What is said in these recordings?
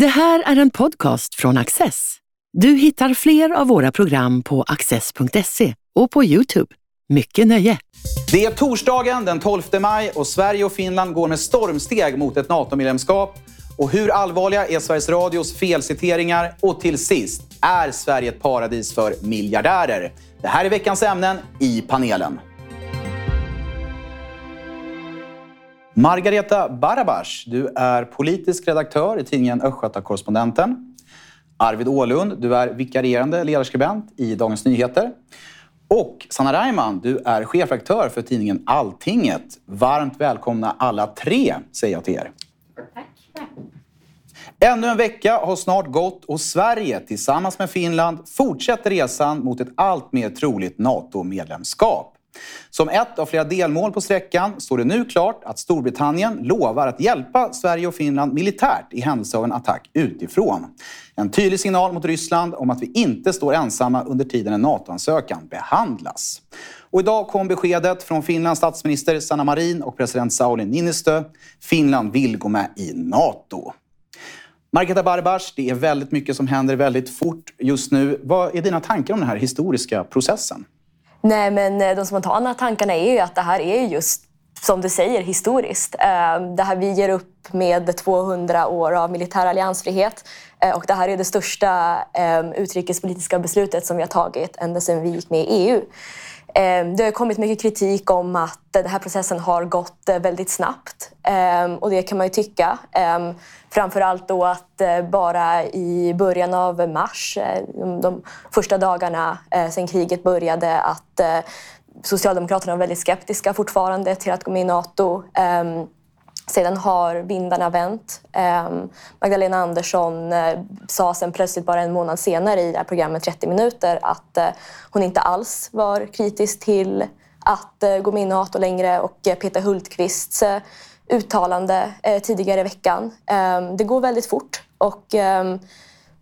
Det här är en podcast från Access. Du hittar fler av våra program på access.se och på Youtube. Mycket nöje! Det är torsdagen den 12 maj och Sverige och Finland går med stormsteg mot ett NATO-medlemskap. Och hur allvarliga är Sveriges Radios felciteringar? Och till sist, är Sverige ett paradis för miljardärer? Det här är veckans ämnen i panelen. Margareta Barabash, du är politisk redaktör i tidningen Östgöta-Correspondenten. Arvid Ålund, du är vikarierande ledarskribent i Dagens Nyheter. Och Sanna Reimann, du är chefredaktör för tidningen Alltinget. Varmt välkomna alla tre, säger jag till er. Tack. Ännu en vecka har snart gått och Sverige tillsammans med Finland fortsätter resan mot ett allt mer troligt NATO-medlemskap. Som ett av flera delmål på sträckan står det nu klart att Storbritannien lovar att hjälpa Sverige och Finland militärt i händelse av en attack utifrån. En tydlig signal mot Ryssland om att vi inte står ensamma under tiden en NATO-ansökan behandlas. Och idag kom beskedet från Finlands statsminister Sanna Marin och president Sauli Niinistö. Finland vill gå med i NATO. Margareta Barbars, det är väldigt mycket som händer väldigt fort just nu. Vad är dina tankar om den här historiska processen? Nej, men eh, de spontana tankarna är ju att det här är just som du säger, historiskt. Ehm, det här vi ger upp med 200 år av militär alliansfrihet eh, och det här är det största ehm, utrikespolitiska beslutet som vi har tagit ända sedan vi gick med i EU. Ehm, det har kommit mycket kritik om att den här processen har gått eh, väldigt snabbt och det kan man ju tycka. Framförallt då att eh, bara i början av mars, eh, de första dagarna eh, sedan kriget började, att Socialdemokraterna var väldigt skeptiska fortfarande till att gå med i Nato. Ehm, sedan har vindarna vänt. Ehm, Magdalena Andersson sa sen plötsligt bara en månad senare i det här programmet 30 minuter att hon inte alls var kritisk till att gå med i Nato längre och Peter Hultqvists uttalande eh, tidigare i veckan. Eh, det går väldigt fort och eh,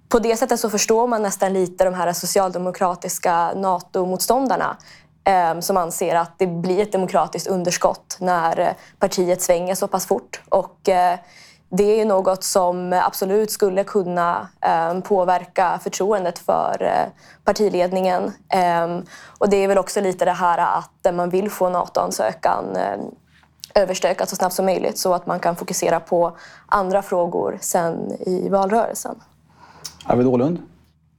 på det sättet så förstår man nästan lite de här socialdemokratiska NATO-motståndarna ehm, som anser att det blir ett demokratiskt underskott när eh, partiet svänger så pass fort. Och, eh, det är något som absolut skulle kunna ehm, påverka förtroendet för eh, partiledningen. Ehm, och det är väl också lite det här att man vill få NATO-ansökan överstökat så snabbt som möjligt så att man kan fokusera på andra frågor sen i valrörelsen. Arvid Åhlund?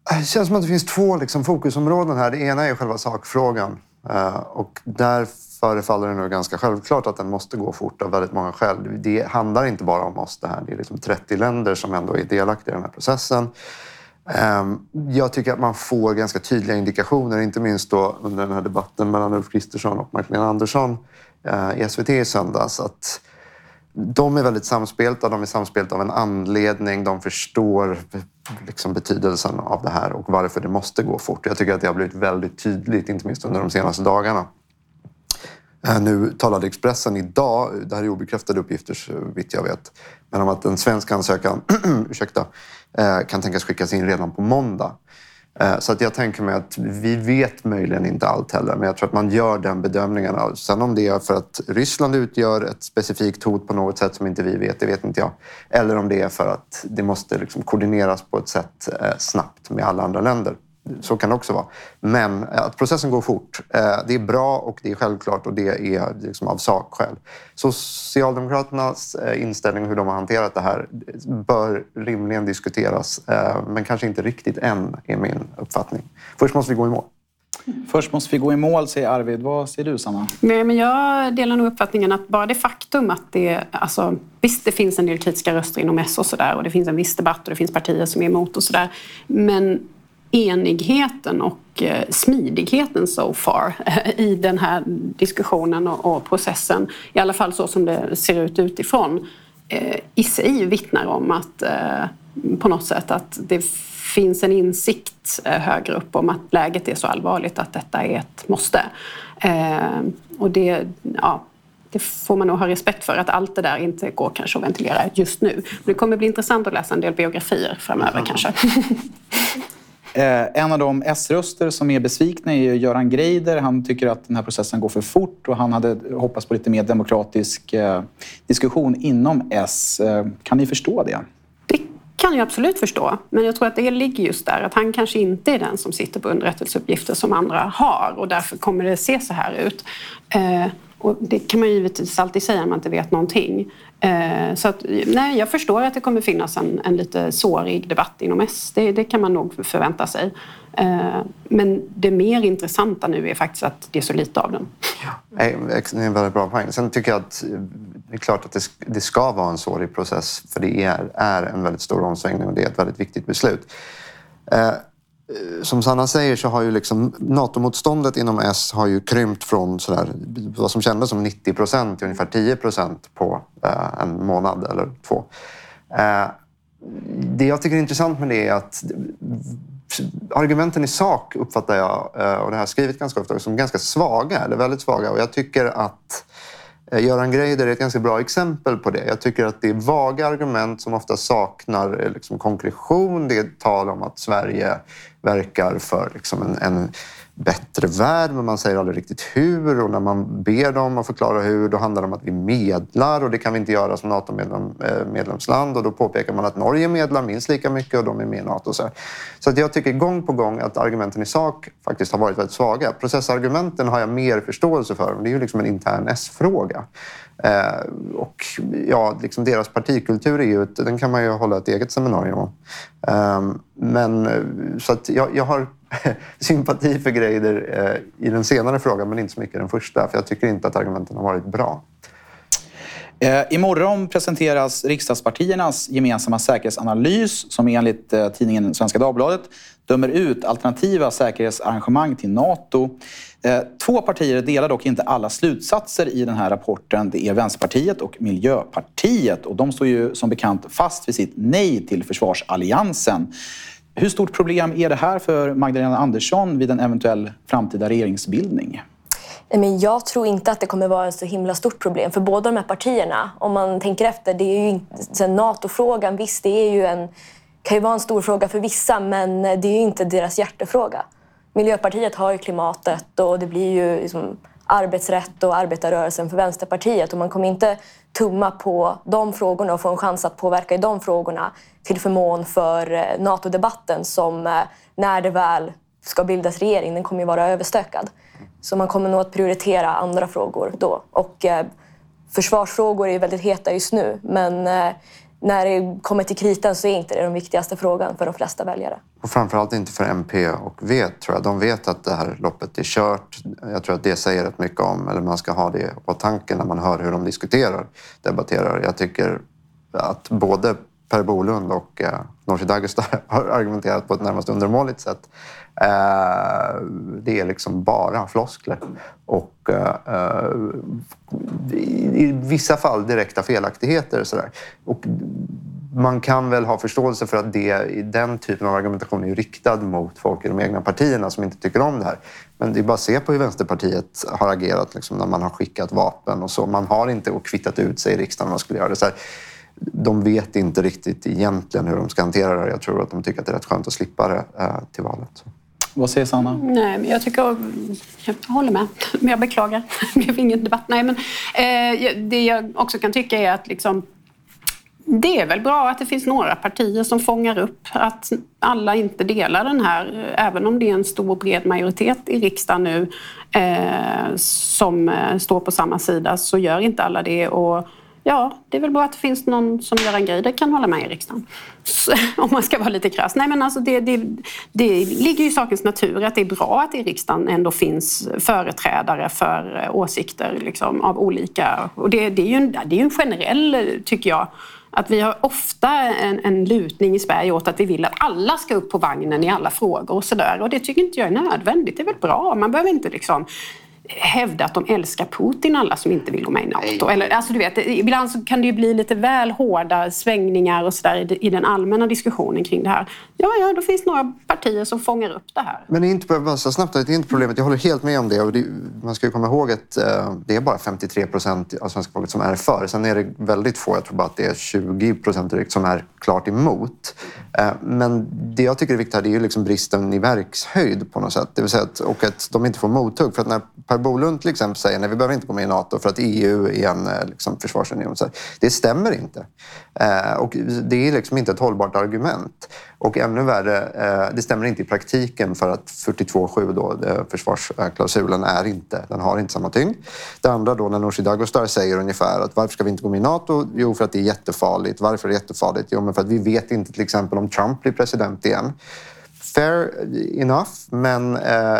Det känns som att det finns två liksom, fokusområden här. Det ena är själva sakfrågan eh, och där förefaller det nu ganska självklart att den måste gå fort av väldigt många skäl. Det handlar inte bara om oss det här. Det är liksom 30 länder som ändå är delaktiga i den här processen. Ehm, jag tycker att man får ganska tydliga indikationer, inte minst då under den här debatten mellan Ulf Kristersson och Magdalena Andersson Eh, i SVT i söndags att de är väldigt samspelta. De är samspelta av en anledning. De förstår liksom betydelsen av det här och varför det måste gå fort. Jag tycker att det har blivit väldigt tydligt, inte minst under de senaste dagarna. Eh, nu talade Expressen idag, det här är obekräftade uppgifter så vitt jag vet, men om att en svensk ansökan ursäkta, eh, kan tänkas skickas in redan på måndag. Eh, så att jag tänker mig att vi vet möjligen inte allt heller, men jag tror att man gör den bedömningen. Sen om det är för att Ryssland utgör ett specifikt hot på något sätt som inte vi vet, det vet inte jag. Eller om det är för att det måste liksom koordineras på ett sätt eh, snabbt med alla andra länder. Så kan det också vara. Men eh, att processen går fort, eh, det är bra och det är självklart och det är liksom av sakskäl. Socialdemokraternas eh, inställning och hur de har hanterat det här bör rimligen diskuteras, men kanske inte riktigt än, är min uppfattning. Först måste vi gå i mål. Först måste vi gå i mål, säger Arvid. Vad säger du, Sanna? Nej, men jag delar nog uppfattningen att bara det faktum att det... Alltså, visst, det finns en del kritiska röster inom S och sådär och det finns en viss debatt och det finns partier som är emot och sådär. Men enigheten och eh, smidigheten so far eh, i den här diskussionen och processen, i alla fall så som det ser ut utifrån, eh, i sig vittnar om att på något sätt att det finns en insikt högre upp om att läget är så allvarligt att detta är ett måste. Och det, ja, det får man nog ha respekt för, att allt det där inte går kanske att ventilera just nu. Men det kommer bli intressant att läsa en del biografier framöver mm. kanske. Eh, en av de S-röster som är besvikna är Göran Greider. Han tycker att den här processen går för fort och han hade hoppats på lite mer demokratisk eh, diskussion inom S. Eh, kan ni förstå det? Det kan jag absolut förstå. Men jag tror att det ligger just där att han kanske inte är den som sitter på underrättelseuppgifter som andra har och därför kommer det se så här ut. Eh, och det kan man givetvis alltid säga när man inte vet någonting. Eh, så att, nej, jag förstår att det kommer finnas en, en lite sårig debatt inom S. Det, det kan man nog förvänta sig. Eh, men det mer intressanta nu är faktiskt att det är så lite av den. Ja, det är en väldigt bra poäng. Sen tycker jag att eh, det är klart att det, det ska vara en sårig process för det är, är en väldigt stor omsvängning och det är ett väldigt viktigt beslut. Eh, som Sanna säger så har ju liksom NATO-motståndet inom S har ju krympt från sådär, vad som kändes som 90 procent till ungefär 10 procent på eh, en månad eller två. Eh, det jag tycker är intressant med det är att argumenten i sak uppfattar jag, eh, och det har jag skrivit ganska ofta, som ganska svaga, eller väldigt svaga. Och jag tycker att eh, Göran Greider är ett ganska bra exempel på det. Jag tycker att det är vaga argument som ofta saknar liksom, konkretion. Det är tal om att Sverige verkar för liksom, en, en bättre värld, men man säger aldrig riktigt hur. Och när man ber dem att förklara hur, då handlar det om att vi medlar och det kan vi inte göra som NATO-medlemsland. Eh, och då påpekar man att Norge medlar minst lika mycket och de är med i NATO. Så, så att jag tycker gång på gång att argumenten i sak faktiskt har varit väldigt svaga. Processargumenten har jag mer förståelse för, men det är ju liksom en intern S-fråga. Eh, och ja, liksom deras partikultur är ju, den kan man ju hålla ett eget seminarium om. Ehm, eh, men så att jag, jag har sympati för Greider eh, i den senare frågan, men inte så mycket i den första. För jag tycker inte att argumenten har varit bra. Eh, imorgon presenteras riksdagspartiernas gemensamma säkerhetsanalys som enligt eh, tidningen Svenska Dagbladet dömer ut alternativa säkerhetsarrangemang till Nato. Eh, två partier delar dock inte alla slutsatser i den här rapporten. Det är Vänsterpartiet och Miljöpartiet och de står ju som bekant fast vid sitt nej till försvarsalliansen. Hur stort problem är det här för Magdalena Andersson vid en eventuell framtida regeringsbildning? Men jag tror inte att det kommer vara ett så himla stort problem för båda de här partierna. Om man tänker efter, det är ju NATO-frågan, visst det är ju en, kan ju vara en stor fråga för vissa men det är ju inte deras hjärtefråga. Miljöpartiet har ju klimatet och det blir ju liksom arbetsrätt och arbetarrörelsen för Vänsterpartiet och man kommer inte tumma på de frågorna och få en chans att påverka i de frågorna till förmån för eh, NATO-debatten som eh, när det väl ska bildas regering, den kommer ju vara överstökad. Så man kommer nog att prioritera andra frågor då. Och eh, försvarsfrågor är ju väldigt heta just nu men när det kommer till kritan så är inte det den viktigaste frågan för de flesta väljare. Och framförallt inte för MP och V tror jag. De vet att det här loppet är kört. Jag tror att det säger rätt mycket om, eller man ska ha det på tanken när man hör hur de diskuterar, debatterar. Jag tycker att både Per Bolund och eh, Nooshi Dadgostar har argumenterat på ett närmast undermåligt sätt. Eh, det är liksom bara floskler och eh, i vissa fall direkta felaktigheter. Så där. Och man kan väl ha förståelse för att det, den typen av argumentation är riktad mot folk i de egna partierna som inte tycker om det här. Men det är bara att se på hur Vänsterpartiet har agerat liksom, när man har skickat vapen och så. Man har inte kvittat ut sig i riksdagen om man skulle göra det. Så här, de vet inte riktigt egentligen hur de ska hantera det. Jag tror att de tycker att det är rätt skönt att slippa det eh, till valet. Vad säger Sanna? Nej, men jag tycker... Jag håller med. Men jag beklagar. Det blev ingen debatt. Nej, men, eh, det jag också kan tycka är att liksom, det är väl bra att det finns några partier som fångar upp att alla inte delar den här, även om det är en stor och bred majoritet i riksdagen nu eh, som eh, står på samma sida så gör inte alla det. Och ja, det är väl bra att det finns någon som gör en grej. Det kan hålla med i riksdagen. Så, om man ska vara lite krass. Nej, men alltså det, det, det ligger ju i sakens natur att det är bra att det i riksdagen ändå finns företrädare för eh, åsikter liksom, av olika... Och det, det, är ju en, det är ju en generell, eh, tycker jag, att vi har ofta en, en lutning i Sverige åt att vi vill att alla ska upp på vagnen i alla frågor och sådär. Och det tycker inte jag är nödvändigt. Det är väl bra. Man behöver inte liksom hävda att de älskar Putin, alla som inte vill gå med i NATO. Eller, alltså, du vet, ibland så kan det ju bli lite väl hårda svängningar och så där i den allmänna diskussionen kring det här. Ja, ja, då finns några partier som fångar upp det här. Men det är inte, bara så snabbt, det är inte problemet. Jag håller helt med om det. Och det, man ska ju komma ihåg att eh, det är bara 53 procent av svenska folket som är för. Sen är det väldigt få, jag tror bara att det är 20 procent som är klart emot. Eh, men det jag tycker är viktigt här det är ju liksom bristen i verkshöjd på något sätt. Det vill säga att, och att de inte får mothugg. För att när Per Bolund till exempel säger att vi behöver inte gå med i NATO för att EU är en eh, liksom, försvarsunion. Så det stämmer inte. Eh, och det är liksom inte ett hållbart argument. Och ännu värre, eh, det stämmer inte i praktiken för att 42.7 då, eh, försvarsklausulen är inte, den har inte samma tyngd. Det andra då när Nooshi Dadgostar säger ungefär att varför ska vi inte gå med i NATO? Jo, för att det är jättefarligt. Varför är det jättefarligt? Jo, men för att vi vet inte till exempel om Trump blir president igen. Fair enough, men eh,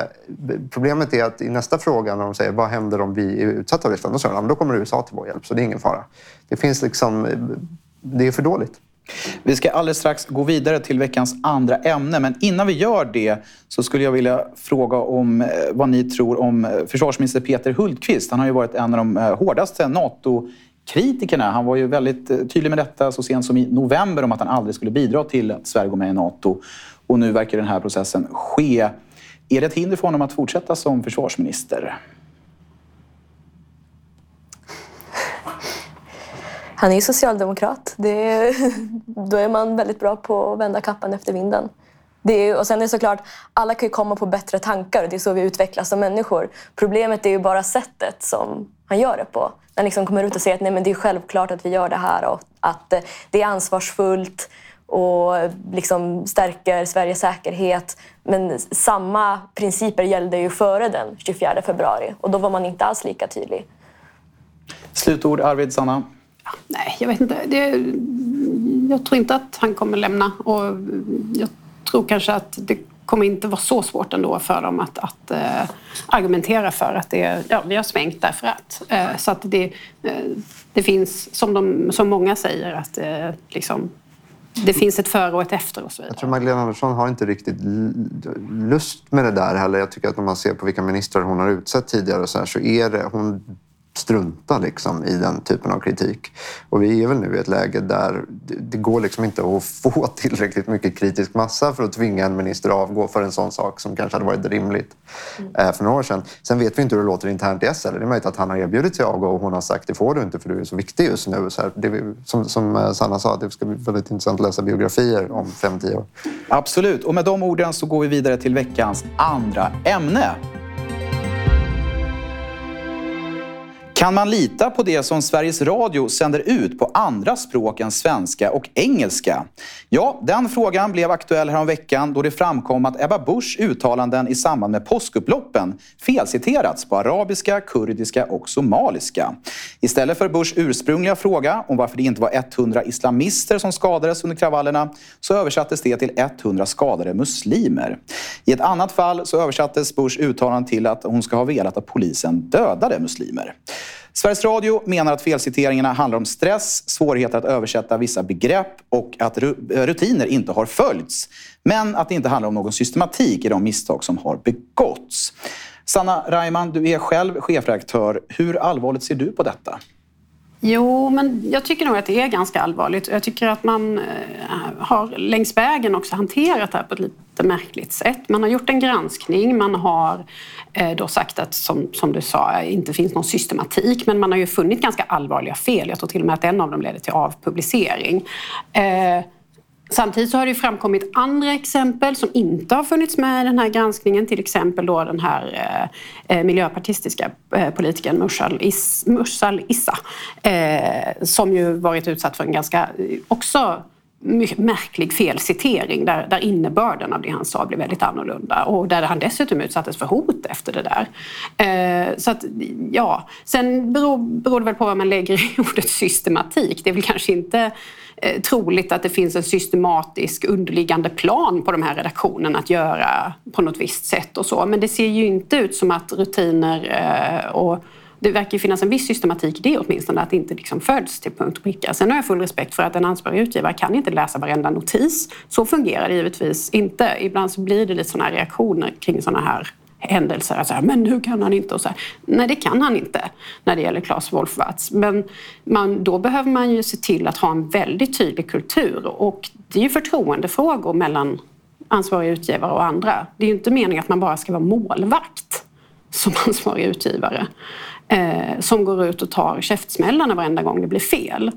problemet är att i nästa fråga när de säger vad händer om vi är utsatta av Ryssland? Då säger de då kommer USA till vår hjälp, så det är ingen fara. Det finns liksom, det är för dåligt. Vi ska alldeles strax gå vidare till veckans andra ämne. Men innan vi gör det så skulle jag vilja fråga om eh, vad ni tror om eh, försvarsminister Peter Hultqvist. Han har ju varit en av de eh, hårdaste NATO kritikerna. Han var ju väldigt tydlig med detta så sent som i november om att han aldrig skulle bidra till att Sverige går med i NATO. Och nu verkar den här processen ske. Är det ett hinder för honom att fortsätta som försvarsminister? Han är ju socialdemokrat. Det, då är man väldigt bra på att vända kappan efter vinden. Det är, och sen är det såklart, alla kan ju komma på bättre tankar och det är så vi utvecklas som människor. Problemet är ju bara sättet som han gör det på. Han liksom kommer ut och säger att Nej, men det är självklart att vi gör det här och att eh, det är ansvarsfullt och liksom stärker Sveriges säkerhet. Men samma principer gällde ju före den 24 februari och då var man inte alls lika tydlig. Slutord, Arvid, Sanna? Nej, jag vet inte. Det, jag tror inte att han kommer lämna och jag tror kanske att det kommer inte vara så svårt ändå för dem att, att äh, argumentera för att det, ja, vi har svängt därför att. Äh, så att det, äh, det finns, som, de, som många säger, att liksom, det finns ett före och ett efter och så vidare. Jag tror Magdalena Andersson har inte riktigt lust med det där heller. Jag tycker att när man ser på vilka ministrar hon har utsett tidigare så, här, så är det, hon strunta liksom i den typen av kritik. Och vi är väl nu i ett läge där det går liksom inte att få tillräckligt mycket kritisk massa för att tvinga en minister att avgå för en sån sak som kanske hade varit rimligt mm. Eh, för några år sedan. Sen vet vi inte hur det låter internt i SL. Det är möjligt att han har erbjudit sig att avgå och hon har sagt det får du inte för du är så viktig just nu. Så här, det, som, som eh, Sanna sa, det ska bli väldigt intressant att läsa biografier om fem tio år. Absolut, och med de orden så går vi vidare till veckans andra ämne. Kan man lita på det som Sveriges Radio sänder ut på andra språk än svenska och engelska? Ja, den frågan blev aktuell häromveckan då det framkom att Ebba Buschs uttalanden i samband med påskupploppen felciterats på arabiska, kurdiska och somaliska. Istället för Buschs ursprungliga fråga om varför det inte var 100 islamister som skadades under kravallerna så översattes det till 100 skadade muslimer. I ett annat fall så översattes Buschs uttalande till att hon ska ha velat att polisen dödade muslimer. Sveriges Radio menar att felciteringarna handlar om stress, svårigheter att översätta vissa begrepp och att rutiner inte har följts. Men att det inte handlar om någon systematik i de misstag som har begåtts. Sanna Reimann, du är själv chefredaktör. Hur allvarligt ser du på detta? Jo, men jag tycker nog att det är ganska allvarligt. Jag tycker att man eh, har längs vägen också hanterat det här på ett lite märkligt sätt. Man har gjort en granskning, man har eh, då sagt att, som, som du sa, inte finns någon systematik, men man har ju funnit ganska allvarliga fel. Jag tror till och med att en av dem leder till avpublicering. Eh, Samtidigt så har det framkommit andra exempel som inte har funnits med i den här granskningen. Till exempel då den här eh, eh miljöpartistiska eh, politikern Mursal, Is, Mursal Issa eh, som ju varit utsatt för en ganska eh, också märklig felcitering där, där innebörden av det han sa blev väldigt annorlunda och där han dessutom utsattes för hot efter det där. Eh, så att, ja. Sen beror, beror det väl på vad man lägger i ordet systematik. Det är väl kanske inte eh, troligt att det finns en systematisk underliggande plan på de här redaktionerna att göra på något visst sätt och så. Men det ser ju inte ut som att rutiner eh, och det verkar finnas en viss systematik i det åtminstone, att det inte liksom föds till punkt och pricka. Sen har jag full respekt för att en ansvarig utgivare kan inte läsa varenda notis. Så fungerar det givetvis inte. Ibland så blir det lite sådana reaktioner kring sådana här händelser. Alltså, men hur kan han inte? Och så här. Nej, det kan han inte när det gäller Claes Wolfwatz. Men man, då behöver man ju se till att ha en väldigt tydlig kultur. Och det är ju förtroendefrågor mellan ansvariga utgivare och andra. Det är ju inte meningen att man bara ska vara målvakt som ansvarig utgivare eh, som går ut och tar käftsmällarna varenda gång det blir fel.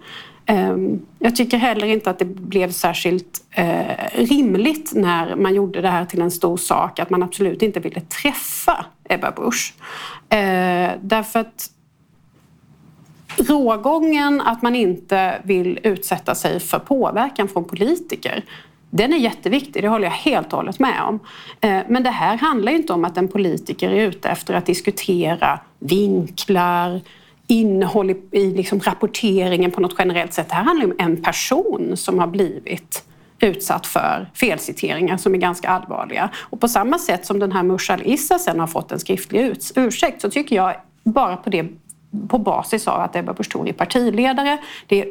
Eh, jag tycker heller inte att det blev särskilt eh, rimligt när man gjorde det här till en stor sak att man absolut inte ville träffa Ebba Busch. Eh, därför att rågången att man inte vill utsätta sig för påverkan från politiker den är jätteviktig, det håller jag helt och hållet med om. Eh, men det här handlar inte om att en politiker är ute efter att diskutera vinklar, innehåll i, i liksom rapporteringen på något generellt sätt. Det här handlar om en person som har blivit utsatt för felciteringar som är ganska allvarliga. Och på samma sätt som den här Mushal Issa sen har fått en skriftlig ursäkt så tycker jag bara på det på basis av att Ebba Busch är partiledare. Det är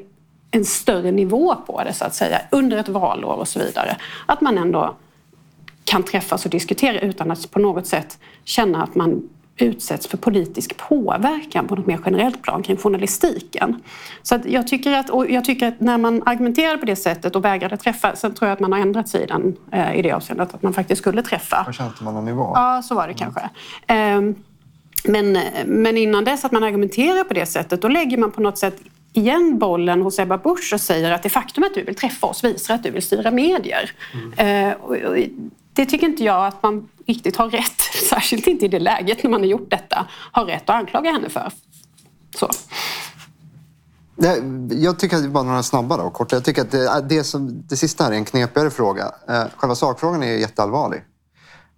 en större nivå på det så att säga under ett valår och så vidare. Att man ändå kan träffas och diskutera utan att på något sätt känna att man utsätts för politisk påverkan på något mer generellt plan kring journalistiken. Så att jag, tycker att, jag tycker att när man argumenterar på det sättet och vägrade träffa, sen tror jag att man har ändrat sig den, eh, i det avseendet, att man faktiskt skulle träffa. Kanske inte man någon nivå. Ja, så var det kanske. Mm. Men, men innan dess att man argumenterar på det sättet, då lägger man på något sätt igen bollen hos Ebba Busch och säger att det faktum att du vill träffa oss visar att du vill styra medier. Mm. och, och, det tycker inte jag att man riktigt har rätt, särskilt inte i det läget när man har gjort detta, har rätt att anklaga henne för. Så. Jag tycker att bara några snabba och korta. Jag tycker att det, det, som, det sista här är en knepigare fråga. Eh, själva sakfrågan är jätteallvarlig.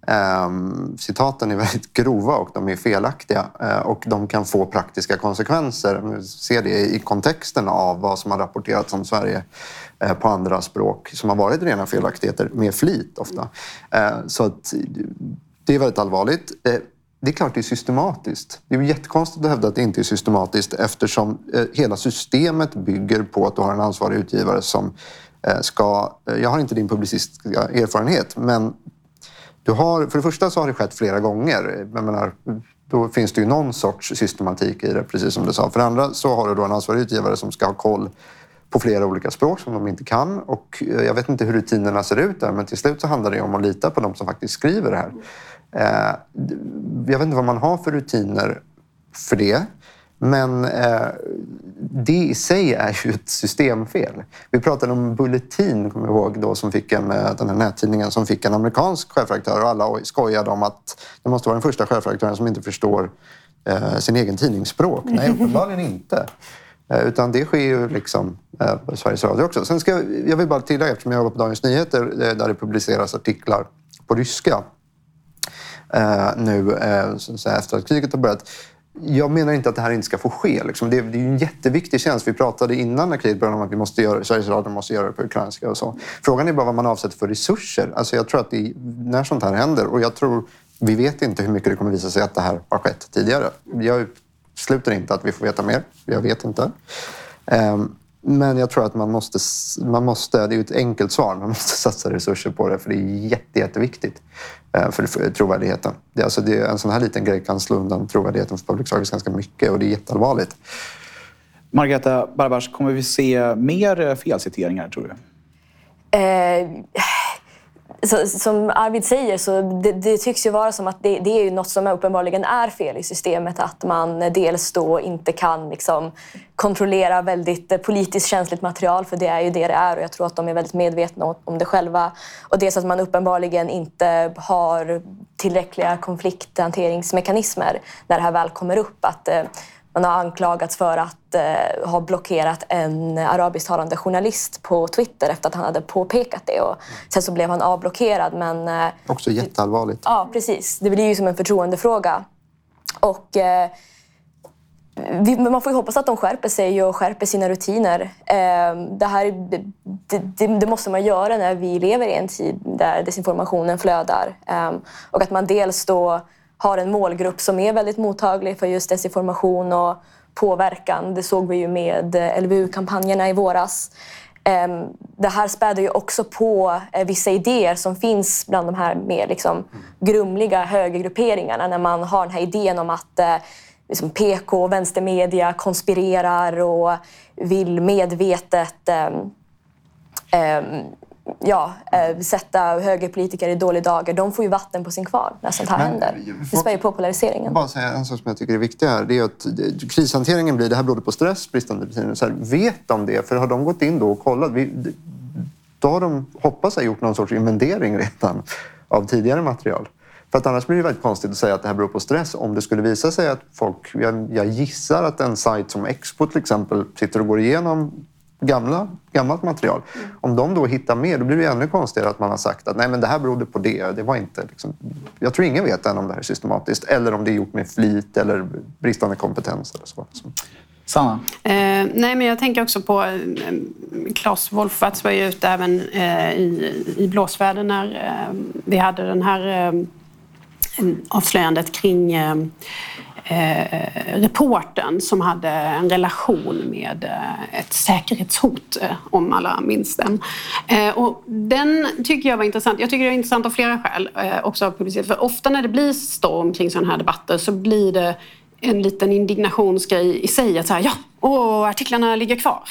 Um, citaten är väldigt grova och de är felaktiga uh, och de kan få praktiska konsekvenser. Vi ser det i kontexten av vad som har rapporterats om Sverige uh, på andra språk som har varit rena felaktigheter med flit ofta. Uh, så att, det är väldigt allvarligt. Eh, det är klart det är systematiskt. Det är jättekonstigt att hävda att det inte är systematiskt eftersom hela systemet bygger på att du har en ansvarig utgivare som ska... Jag har inte din publicistiska erfarenhet men du har, för det första så har det skett flera gånger. Jag menar, då finns det ju någon sorts systematik i det, precis som du sa. För det andra så har du då en ansvarig utgivare som ska ha koll på flera olika språk som de inte kan. Och eh, jag vet inte hur rutinerna ser ut där, men till slut så handlar det om att lita på de som faktiskt skriver det här. Eh, jag vet inte vad man har för rutiner för det. Men eh, det i sig är ju ett systemfel. Vi pratade om Bulletin, kommer jag ihåg, då, som fick en, eh, den här nättidningen som fick en amerikansk chefredaktör och alla skojade om att det måste vara den första chefredaktören som inte förstår eh, sin egen tidningsspråk. Nej, uppenbarligen inte. Eh, utan det sker ju liksom eh, på Sveriges Radio också. Sen ska, jag vill bara tillägga, eftersom jag jobbar på Dagens Nyheter eh, där det publiceras artiklar på ryska eh, nu eh, efter att kriget har börjat jag menar inte att det här inte ska få ske. Liksom. Det, är, det är en jätteviktig tjänst. Vi pratade innan när kriget började om att vi måste göra, Sveriges Radio måste göra det på ukrainska och så. Frågan är bara vad man avsätter för resurser. Alltså jag tror att det, när sånt här händer, och jag tror, vi vet inte hur mycket det kommer visa sig att det här har skett tidigare. Jag sluter inte att vi får veta mer. Jag vet inte. Um, men jag tror att man måste, man måste, det är ju ett enkelt svar, man måste satsa resurser på det för det är jätte, jätteviktigt eh, för trovärdigheten. Det, alltså det, en sån här liten grej kan slå undan trovärdigheten för public service ganska mycket och det är jätteallvarligt. Margareta Barbars, kommer vi se mer felciteringar tror du? Eh, så, som Arvid säger så det, det, tycks ju vara som att det, det är ju något som uppenbarligen är fel i systemet. Att man dels då inte kan liksom kontrollera väldigt politiskt känsligt material för det är ju det det är och jag tror att de är väldigt medvetna om det själva. Och dels att man uppenbarligen inte har tillräckliga konflikthanteringsmekanismer när det här väl kommer upp. Att eh, man har anklagats för att eh, ha blockerat en arabisktalande journalist på Twitter efter att han hade påpekat det. Och sen så blev han avblockerad. Men, eh, Också jätteallvarligt. Ja, precis. Det blir ju som en förtroendefråga. Och, eh, vi, man får ju hoppas att de skärper sig och skärper sina rutiner. Eh, det, här, det, det, det, måste man göra när vi lever i en tid där desinformationen flödar. Eh, och att man dels då har en målgrupp som är väldigt mottaglig för just desinformation och påverkan. Det såg vi ju med eh, LVU-kampanjerna i våras. Ehm, det här späder ju också på eh, vissa idéer som finns bland de här mer liksom grumliga högergrupperingarna när man har den här idén om att eh, liksom PK och vänstermedia konspirerar och vill medvetet ehm, ehm, ja, eh, sätta högerpolitiker i dålig dager, de får ju vatten på sin kvarn när sånt här Men, händer. Det spär ju på polariseringen. bara säga en sak som jag tycker är viktig här. Det är att eh, krishanteringen blir, det här berodde på stress, bristande rutiner. Så här, vet de det? För har de gått in då och kollat? Vi, då har de, hoppas jag, gjort någon sorts inventering redan av tidigare material. För att annars blir det väldigt konstigt att säga att det här beror på stress. Om det skulle visa sig att folk, jag, jag gissar att en sajt som Expo till exempel sitter och går igenom gamla, gammalt material. Om de då hittar mer, då blir det ännu konstigare att man har sagt att nej men det här berodde på det. det var inte, liksom, jag tror ingen vet än om det här är systematiskt eller om det är gjort med flit eller bristande kompetens. Eller så. Så. Sanna? Eh, nej, men jag tänker också på eh, Claes Wolferts var ju ute även eh, i, i blåsväder när eh, vi hade den här eh, avslöjandet kring eh, reporten som hade en relation med eh, ett säkerhetshot, eh, om alla minns den. Eh, och den tycker jag var intressant. Jag tycker det är intressant av flera skäl, eh, också av publicitet. För ofta när det blir storm kring sådana här debatter så blir det en liten indignationsgrej i sig. Att så här, ja, åh, artiklarna ligger kvar.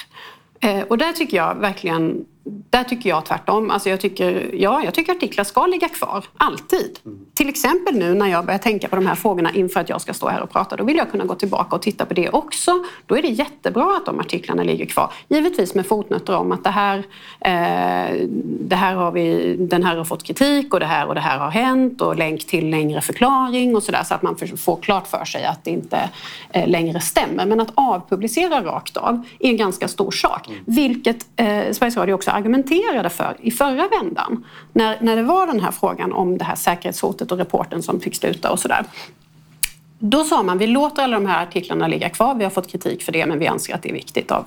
Eh, och där tycker jag verkligen, där tycker jag tvärtom. Alltså jag tycker, ja, jag tycker artiklar ska ligga kvar, alltid. Mm. Till exempel nu när jag börjar tänka på de här frågorna inför att jag ska stå här och prata. Då vill jag kunna gå tillbaka och titta på det också. Då är det jättebra att de artiklarna ligger kvar. Givetvis med fotnoter om att det här, eh, det här har vi, den här har fått kritik och det här och det här har hänt och länk till längre förklaring och sådär så att man får klart för sig att det inte eh, längre stämmer. Men att avpublicera rakt av är en ganska stor sak. Vilket eh, Sveriges Radio också argumenterade för i förra vändan. När, när det var den här frågan om det här säkerhetshotet och reporten som fick sluta och sådär. Då sa man vi låter alla de här artiklarna ligga kvar. Vi har fått kritik för det men vi anser att det är viktigt av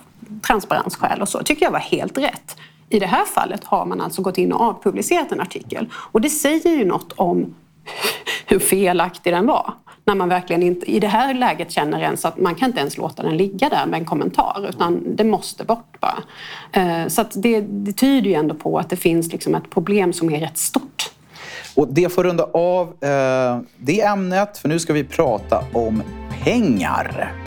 transparensskäl och så. tycker jag var helt rätt. I det här fallet har man alltså gått in och avpublicerat en artikel. Och det säger ju något om hur felaktig den var. När man verkligen inte i det här läget känner ens att man kan inte ens låta den ligga där med en kommentar utan det måste bort bara. Eh, så att det, det tyder ju ändå på att det finns liksom ett problem som är rätt stort. Och det får runda av eh, det ämnet, för nu ska vi prata om pengar.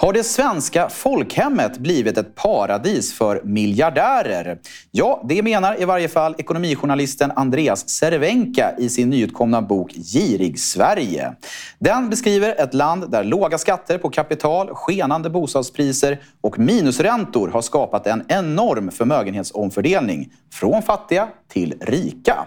Har det svenska folkhemmet blivit ett paradis för miljardärer? Ja, det menar i varje fall ekonomijournalisten Andreas Cervenka i sin nyutkomna bok Girig Sverige. Den beskriver ett land där låga skatter på kapital, skenande bostadspriser och minusräntor har skapat en enorm förmögenhetsomfördelning från fattiga till rika.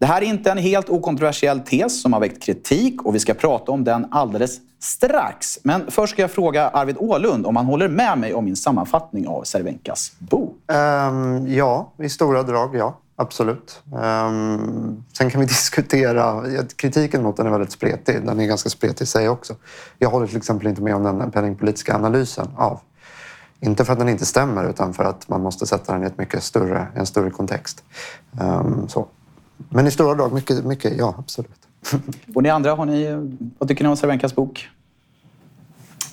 Det här är inte en helt okontroversiell tes som har väckt kritik och vi ska prata om den alldeles strax. Men först ska jag fråga Arvid Ålund om han håller med mig om min sammanfattning av Cervenkas bok. Um, ja, i stora drag, ja. Absolut. Um, sen kan vi diskutera... Kritiken mot den är väldigt spretig. Den är ganska spretig i sig också. Jag håller till exempel inte med om den penningpolitiska analysen av. Inte för att den inte stämmer, utan för att man måste sätta den i ett mycket större, en större kontext. Um, så. Men i stora drag, mycket, mycket ja, absolut. Och ni andra, har ni, vad tycker ni om Cervenkas bok?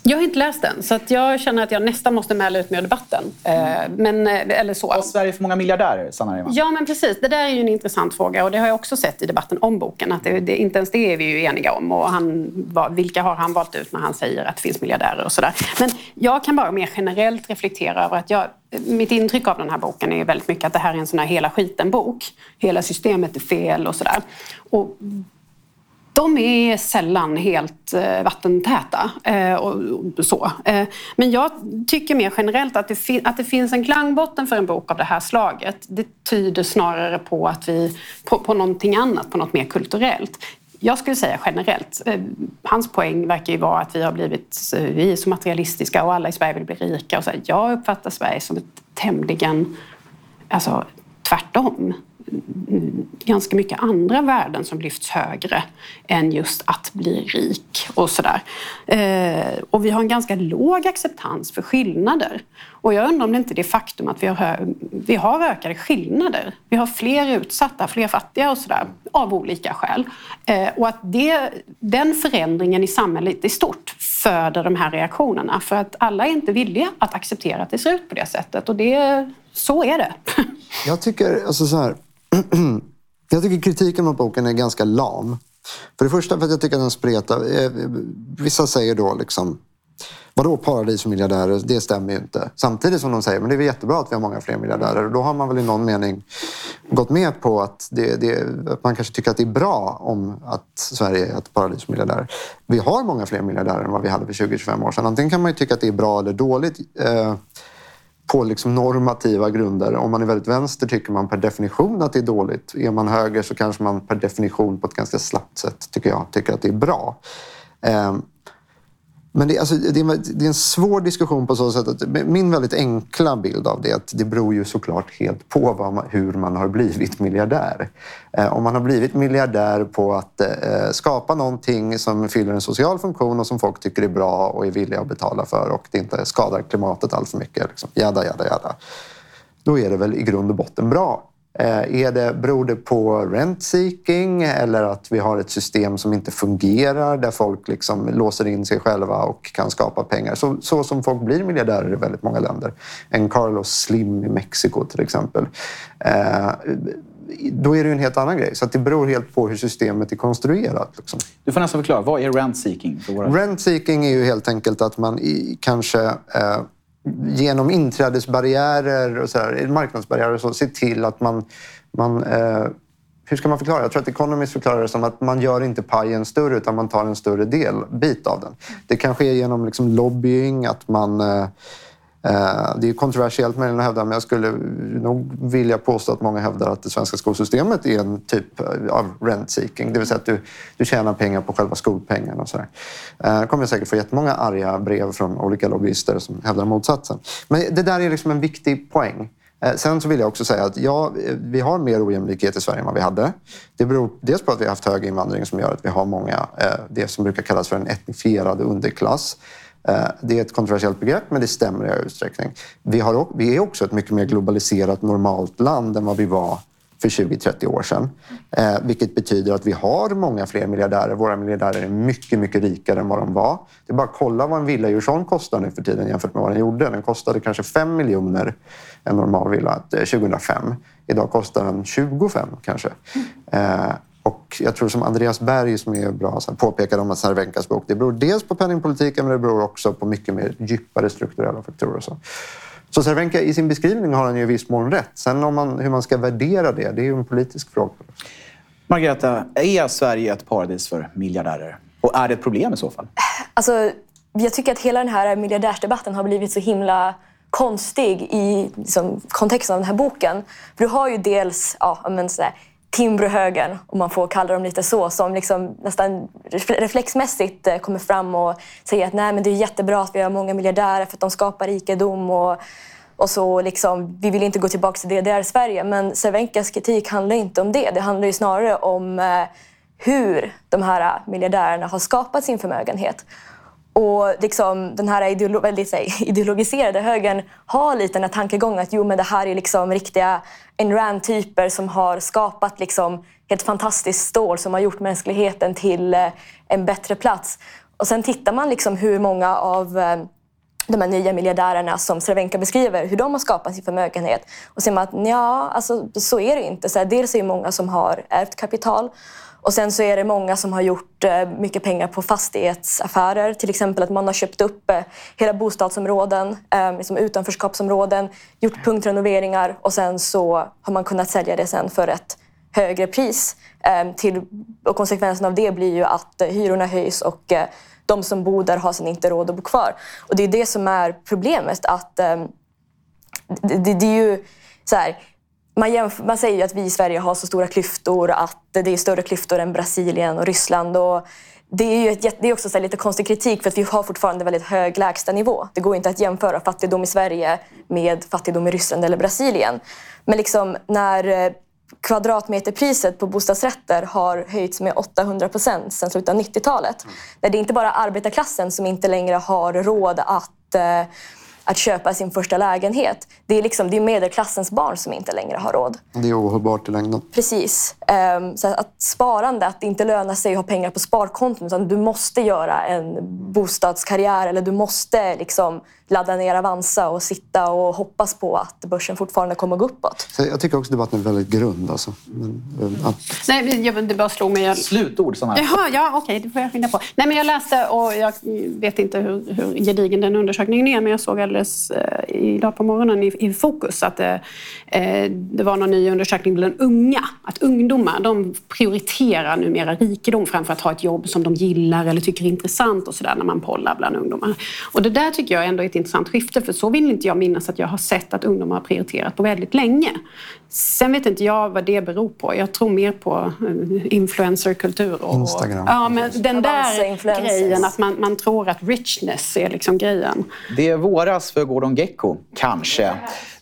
Jag har inte läst den så att jag känner att jag nästan måste mäla ut mig ur debatten. Eh, Men, eh, eller så. Har Sverige för många miljardärer, Sanna Reimann? Ja, men precis. Det där är ju en intressant fråga och det har jag också sett i debatten om boken. Att det, det, inte ens det är vi ju eniga om. Och han, vilka har han valt ut när han säger att det finns miljardärer och sådär. Men jag kan bara mer generellt reflektera över att jag, mitt intryck av den här boken är väldigt mycket att det här är en sån här hela skiten-bok. Hela systemet är fel och sådär. Och de är sällan helt eh, vattentäta. Eh, och, så. Eh, men jag tycker mer generellt att det, att det finns en klangbotten för en bok av det här slaget. Det tyder snarare på, att vi, på, på någonting annat, på något mer kulturellt. Jag skulle säga generellt. Eh, hans poäng verkar ju vara att vi har blivit eh, vi är så materialistiska och alla i Sverige vill bli rika. Och så här, jag uppfattar Sverige som ett tämligen alltså, tvärtom ganska mycket andra värden som lyfts högre än just att bli rik och sådär. Eh, och vi har en ganska låg acceptans för skillnader. Och jag undrar om det inte är det faktum att vi har, vi har ökade skillnader. Vi har fler utsatta, fler fattiga och sådär av olika skäl. Eh, och att det, den förändringen i samhället i stort föder de här reaktionerna. För att alla är inte villiga att acceptera att det ser ut på det sättet. Och det, så är det. Jag tycker, alltså så här, jag tycker kritiken mot boken är ganska lam. För det första för att jag tycker att den spretar. eh, Vissa säger då liksom Vadå paradis för miljardärer? Det stämmer ju inte. Samtidigt som de säger men det är väl jättebra att vi har många fler miljardärer. Och då har man väl i någon mening gått med på att, det, det, att man kanske tycker att det är bra om att Sverige är ett paradis för miljardärer. Vi har många fler miljardärer än vad vi hade för 20-25 år sedan. Antingen kan man ju tycka att det är bra eller dåligt. Eh, på liksom normativa grunder. Om man är väldigt vänster tycker man per definition att det är dåligt. Är man höger så kanske man per definition på ett ganska slappt sätt tycker jag tycker att det är bra. Ehm, men det, alltså, det, är, det, är, en svår diskussion på så sätt att min väldigt enkla bild av det är att det beror ju såklart helt på man, hur man har blivit miljardär. Eh, om man har blivit miljardär på att eh, skapa någonting som fyller en social funktion och som folk tycker är bra och är villiga att betala för och det inte skadar klimatet allt för mycket. Liksom, jada, jada, jada. Då är det väl i grund och botten bra. Eh, är det, beror det på rent-seeking eller att vi har ett system som inte fungerar där folk liksom låser in sig själva och kan skapa pengar? Så, så som folk blir miljardärer i väldigt många länder. En Carlos Slim i Mexiko till exempel. Eh, då är det en helt annan grej. Så det beror helt på hur systemet är konstruerat. Liksom. Du får nästan förklara. Vad är rent-seeking? Rent-seeking är ju helt enkelt att man i, kanske eh, genom inträdesbarriärer och så här, marknadsbarriärer och så, se till att man... man eh, hur ska man förklara? Jag tror att Economist förklarar det som att man gör inte pajen större utan man tar en större del, bit av den. Det kan ske genom liksom lobbying, att man eh, Eh, Eh, det är kontroversiellt möjligen att hävda, men jag skulle nog vilja påstå att många hävdar att det svenska skolsystemet är en typ eh, av rent-seeking. Det vill säga att du, du tjänar pengar på själva skolpengen och sådär. Eh, jag kommer säkert få jättemånga arga brev från olika lobbyister som hävdar motsatsen. Men det där är liksom en viktig poäng. Sen så vill jag också säga att ja, vi har mer ojämlikhet i Sverige än vad vi hade. Det beror dels på att vi har haft hög invandring som gör att vi har många, det som brukar kallas för en etnifierad underklass. Eh, det är ett kontroversiellt begrepp, men det stämmer i utsträckning. Vi, har, vi är också ett mycket mer globaliserat normalt land än vad vi var för 20-30 år sedan. Eh, vilket betyder att vi har många fler miljardärer. Våra miljardärer är mycket, mycket rikare än vad de var. Det är bara att kolla vad en villa i Djursholm kostar nu för tiden jämfört med vad den gjorde. Den kostade kanske 5 miljoner, en normal villa, eh, 2005. Idag kostar den 25 kanske. Eh, och jag tror som Andreas Berg som är bra så påpekade om Cervenkas bok, det beror dels på penningpolitiken men det beror också på mycket mer djupare strukturella faktorer. Så. Så Cervenka i sin beskrivning har han ju i viss mån rätt. Sen om man, hur man ska värdera det, det är ju en politisk fråga. Margareta, är Sverige ett paradis för miljardärer? Och är det ett problem i så fall? Alltså, jag tycker att hela den här miljardärsdebatten har blivit så himla konstig i liksom, kontexten av den här boken. För du har ju dels ja, men, sådär, Timbrohögern, om man får kalla dem lite så, som liksom nästan reflexmässigt eh, kommer fram och säger att Nej, men det är jättebra att vi har många miljardärer för att de skapar rikedom och, och så liksom, vi vill inte gå tillbaka till DDR-Sverige. Men Cervenkas kritik handlar inte om det. Det handlar ju snarare om eh, hur de här eh, miljardärerna har skapat sin förmögenhet. Och liksom, den här ideolo väldigt här, ideologiserade högern har lite den här tankegången att jo, men det här är liksom riktiga Ayn Rand-typer som har skapat liksom helt fantastiskt stål som har gjort mänskligheten till eh, en bättre plats. Och sen tittar man liksom hur många av eh, de här nya miljardärerna som Cervenka beskriver, hur de har skapat sin förmögenhet. Och ser man att ja, alltså, så är det inte. Så här, dels är det många som har ärvt kapital och sen så är det många som har gjort eh, mycket pengar på fastighetsaffärer. Till exempel att man har köpt upp eh, hela bostadsområden, eh, liksom utanförskapsområden, gjort punktrenoveringar och sen så har man kunnat sälja det sen för ett högre pris. Till, och konsekvensen av det blir ju att hyrorna höjs och de som bor där har sen inte råd att bo kvar. Och det är det som är problemet. att det, det, det är ju så här, man, jämför, man säger ju att vi i Sverige har så stora klyftor, att det är större klyftor än Brasilien och Ryssland. Och det är ju ett, det är också lite konstig kritik för att vi har fortfarande väldigt hög lägstanivå. Det går inte att jämföra fattigdom i Sverige med fattigdom i Ryssland eller Brasilien. Men liksom när eh, kvadratmeterpriset på bostadsrätter har höjts med 800 procent sedan slutet av 90-talet. Mm. Det är inte bara arbetarklassen som inte längre har råd att eh, att köpa sin första lägenhet. Det är, liksom, det är medelklassens barn som inte längre har råd. Det är ohållbart i längden. Precis. Um, så att sparande, att det inte lönar sig att ha pengar på sparkonton utan du måste göra en bostadskarriär eller du måste liksom ladda ner Avanza och sitta och hoppas på att börsen fortfarande kommer att gå uppåt. Jag tycker också debatten är väldigt grund. Alltså. Men, ja. Nej, jag, det bara slog mig. Jag... Slutord, Sanna. Jaha, ja okej, det får jag skynda på. Nej, men jag läste och jag vet inte hur, hur gedigen den undersökningen är, men jag såg alldeles eh, idag på morgonen i, i Fokus att eh, det var någon ny undersökning bland unga. Att ungdomar, de prioriterar numera rikedom framför att ha ett jobb som de gillar eller tycker är intressant och sådär när man pollar bland ungdomar. Och det där tycker jag ändå är ett intressant skifte, för så vill inte jag minnas att jag har sett att ungdomar har prioriterat på väldigt länge. Sen vet inte jag vad det beror på. Jag tror mer på eh, influencerkultur. Och, Instagram. Ja, men den där grejen att man, man tror att richness är liksom grejen. Det är våras för Gordon Gecko, kanske.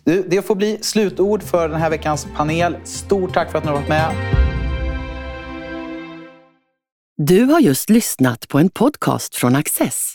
Du, det får bli slutord för den här veckans panel. Stort tack för att ni har varit med. Du har just lyssnat på en podcast från Access.